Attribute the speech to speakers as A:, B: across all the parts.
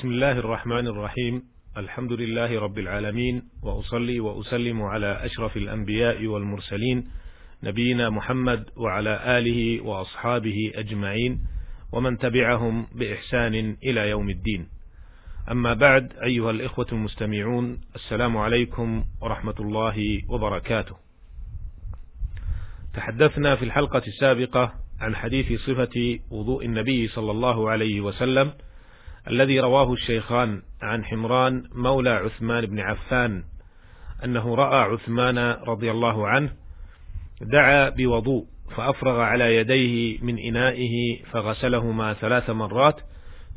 A: بسم الله الرحمن الرحيم. الحمد لله رب العالمين وأصلي وأسلم على أشرف الأنبياء والمرسلين نبينا محمد وعلى آله وأصحابه أجمعين ومن تبعهم بإحسان إلى يوم الدين. أما بعد أيها الإخوة المستمعون السلام عليكم ورحمة الله وبركاته. تحدثنا في الحلقة السابقة عن حديث صفة وضوء النبي صلى الله عليه وسلم الذي رواه الشيخان عن حمران مولى عثمان بن عفان أنه رأى عثمان رضي الله عنه دعا بوضوء فأفرغ على يديه من إنائه فغسلهما ثلاث مرات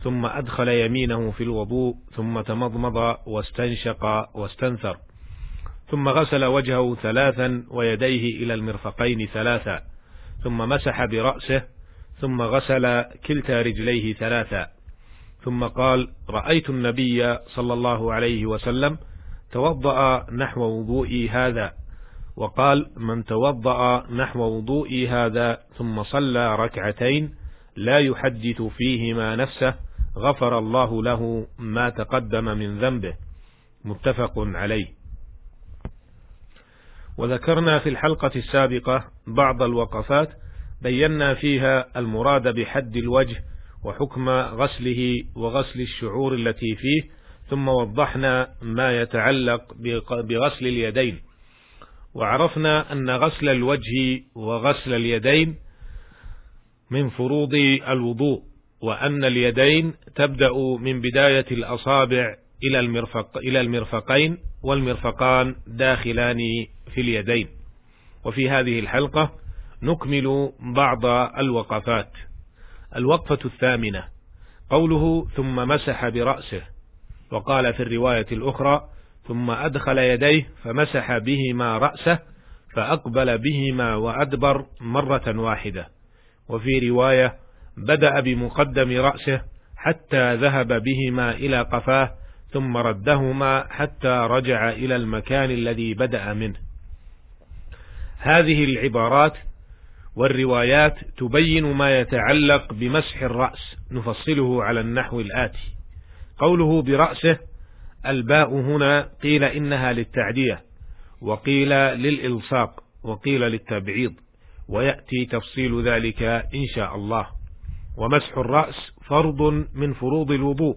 A: ثم أدخل يمينه في الوضوء ثم تمضمض واستنشق واستنثر ثم غسل وجهه ثلاثا ويديه إلى المرفقين ثلاثا ثم مسح برأسه ثم غسل كلتا رجليه ثلاثا ثم قال رأيت النبي صلى الله عليه وسلم توضأ نحو وضوئي هذا. وقال من توضأ نحو وضوئي هذا ثم صلى ركعتين لا يحدث فيهما نفسه غفر الله له ما تقدم من ذنبه. متفق عليه. وذكرنا في الحلقة السابقة بعض الوقفات بينا فيها المراد بحد الوجه وحكم غسله وغسل الشعور التي فيه ثم وضحنا ما يتعلق بغسل اليدين. وعرفنا أن غسل الوجه وغسل اليدين من فروض الوضوء وأن اليدين تبدأ من بداية الأصابع إلى المرفق إلى المرفقين والمرفقان داخلان في اليدين. وفي هذه الحلقة نكمل بعض الوقفات. الوقفة الثامنة. قوله ثم مسح برأسه. وقال في الرواية الأخرى ثم أدخل يديه فمسح بهما رأسه فأقبل بهما وأدبر مرة واحدة. وفي رواية بدأ بمقدم رأسه حتى ذهب بهما إلى قفاه ثم ردهما حتى رجع إلى المكان الذي بدأ منه. هذه العبارات والروايات تبين ما يتعلق بمسح الرأس نفصله على النحو الآتي. قوله برأسه الباء هنا قيل إنها للتعدية وقيل للإلصاق وقيل للتبعيض ويأتي تفصيل ذلك إن شاء الله. ومسح الرأس فرض من فروض الوضوء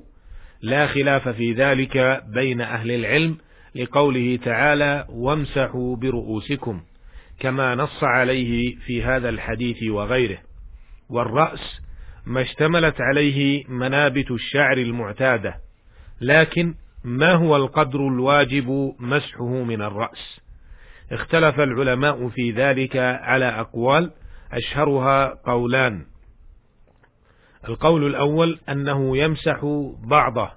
A: لا خلاف في ذلك بين أهل العلم لقوله تعالى وامسحوا برؤوسكم. كما نص عليه في هذا الحديث وغيره. والرأس ما اشتملت عليه منابت الشعر المعتادة لكن ما هو القدر الواجب مسحه من الرأس؟ اختلف العلماء في ذلك على أقوال أشهرها قولان. القول الأول أنه يمسح بعضه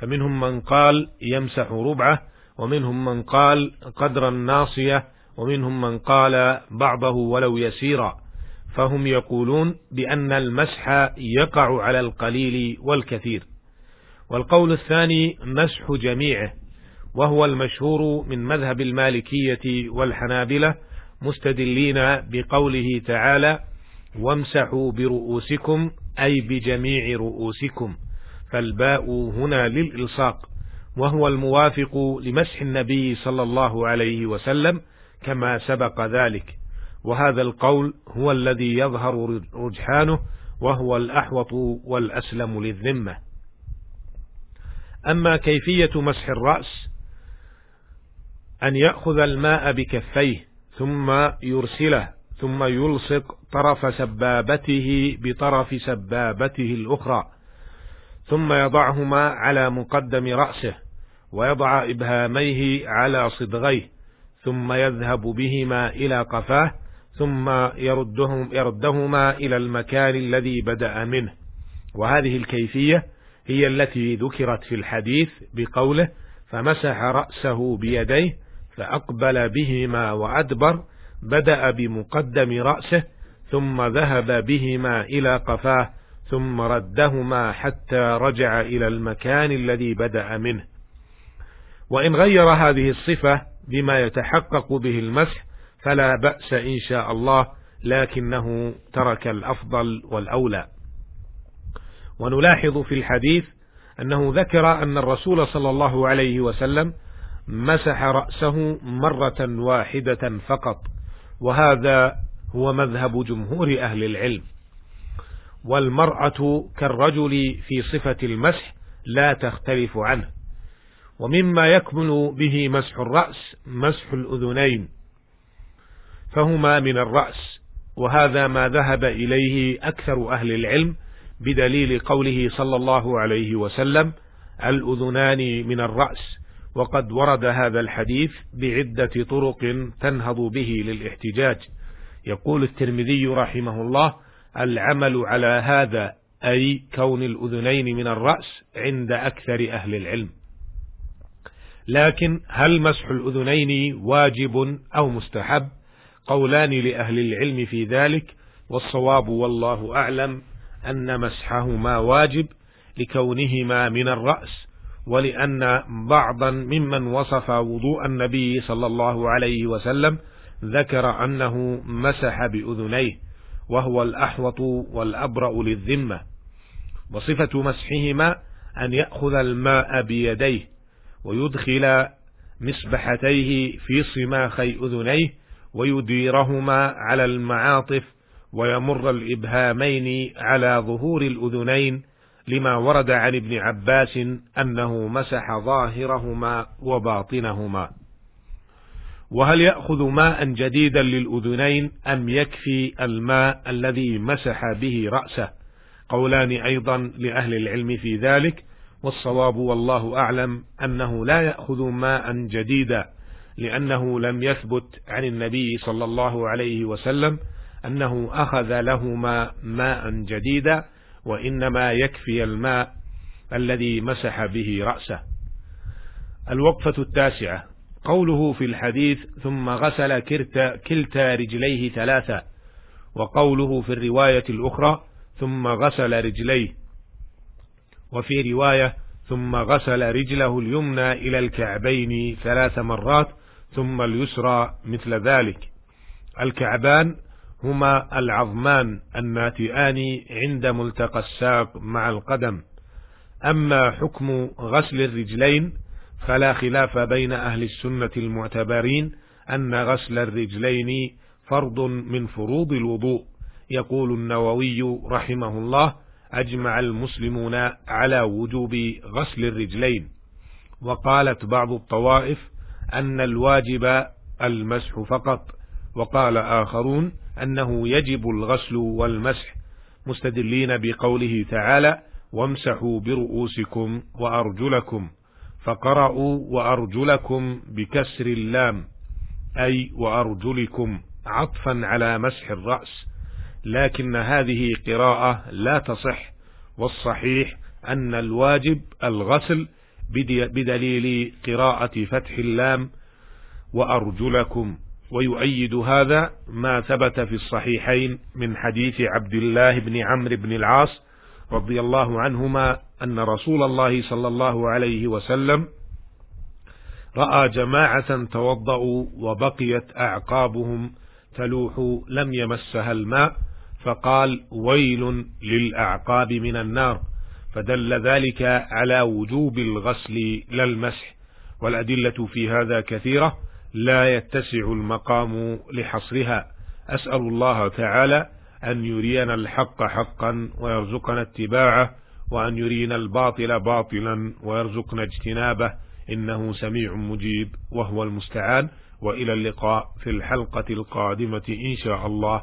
A: فمنهم من قال يمسح ربعه ومنهم من قال قدر الناصية ومنهم من قال بعضه ولو يسيرا. فهم يقولون بأن المسح يقع على القليل والكثير. والقول الثاني مسح جميعه وهو المشهور من مذهب المالكية والحنابلة مستدلين بقوله تعالى وامسحوا برؤوسكم أي بجميع رؤوسكم. فالباء هنا للإلصاق وهو الموافق لمسح النبي صلى الله عليه وسلم كما سبق ذلك. وهذا القول هو الذي يظهر رجحانه وهو الأحوط والأسلم للذمة. أما كيفية مسح الرأس أن يأخذ الماء بكفيه ثم يرسله ثم يلصق طرف سبابته بطرف سبابته الأخرى ثم يضعهما على مقدم رأسه ويضع إبهاميه على صدغيه. ثم يذهب بهما إلى قفاه ثم يردهم يردهما إلى المكان الذي بدأ منه. وهذه الكيفية هي التي ذكرت في الحديث بقوله فمسح رأسه بيديه فأقبل بهما وأدبر بدأ بمقدم رأسه ثم ذهب بهما إلى قفاه ثم ردهما حتى رجع إلى المكان الذي بدأ منه. وإن غير هذه الصفة بما يتحقق به المسح فلا بأس إن شاء الله لكنه ترك الأفضل والأولى. ونلاحظ في الحديث أنه ذكر أن الرسول صلى الله عليه وسلم مسح رأسه مرة واحدة فقط وهذا هو مذهب جمهور أهل العلم. والمرأة كالرجل في صفة المسح لا تختلف عنه. ومما يكمل به مسح الرأس مسح الأذنين. فهما من الرأس وهذا ما ذهب إليه أكثر أهل العلم بدليل قوله صلى الله عليه وسلم الأذنان من الرأس وقد ورد هذا الحديث بعدة طرق تنهض به للاحتجاج. يقول الترمذي رحمه الله العمل على هذا أي كون الأذنين من الرأس عند أكثر أهل العلم لكن هل مسح الأذنين واجب أو مستحب؟ قولان لأهل العلم في ذلك والصواب والله أعلم أن مسحهما واجب لكونهما من الرأس ولأن بعضا ممن وصف وضوء النبي صلى الله عليه وسلم ذكر أنه مسح بأذنيه وهو الأحوط والأبرأ للذمة. وصفة مسحهما أن يأخذ الماء بيديه ويدخل مسبحتيه في صماخي أذنيه ويديرهما على المعاطف ويمر الإبهامين على ظهور الأذنين لما ورد عن ابن عباس أنه مسح ظاهرهما وباطنهما. وهل يأخذ ماء جديدا للأذنين أم يكفي الماء الذي مسح به رأسه؟ قولان أيضا لأهل العلم في ذلك. والصواب والله أعلم أنه لا يأخذ ماء جديدا لأنه لم يثبت عن النبي صلى الله عليه وسلم أنه أخذ لهما ماء جديدا وإنما يكفي الماء الذي مسح به رأسه. الوقفة التاسعة. قوله في الحديث ثم غسل كلتا, كلتا رجليه ثلاثة وقوله في الرواية الأخرى ثم غسل رجليه وفي رواية ثم غسل رجله اليمنى إلى الكعبين ثلاث مرات ثم اليسرى مثل ذلك. الكعبان هما العظمان الناتئان عند ملتقى الساق مع القدم. أما حكم غسل الرجلين فلا خلاف بين أهل السنة المعتبرين أن غسل الرجلين فرض من فروض الوضوء يقول النووي رحمه الله. أجمع المسلمون على وجوب غسل الرجلين. وقالت بعض الطوائف أن الواجب المسح فقط. وقال آخرون أنه يجب الغسل والمسح. مستدلين بقوله تعالى وامسحوا برؤوسكم وأرجلكم فقرأوا وأرجلكم بكسر اللام أي وأرجلكم عطفا على مسح الرأس لكن هذه قراءة لا تصح والصحيح أن الواجب الغسل بدليل قراءة فتح اللام وأرجلكم. ويؤيد هذا ما ثبت في الصحيحين من حديث عبد الله بن عمرو بن العاص رضي الله عنهما أن رسول الله صلى الله عليه وسلم رأى جماعة توضأوا وبقيت أعقابهم تلوح لم يمسها الماء فقال ويل للأعقاب من النار فدل ذلك على وجوب الغسل لا المسح والأدلة في هذا كثيرة لا يتسع المقام لحصرها. أسأل الله تعالى أن يرينا الحق حقا ويرزقنا اتباعه وأن يرينا الباطل باطلا ويرزقنا اجتنابه. إنه سميع مجيب وهو المستعان وإلى اللقاء في الحلقة القادمة إن شاء الله.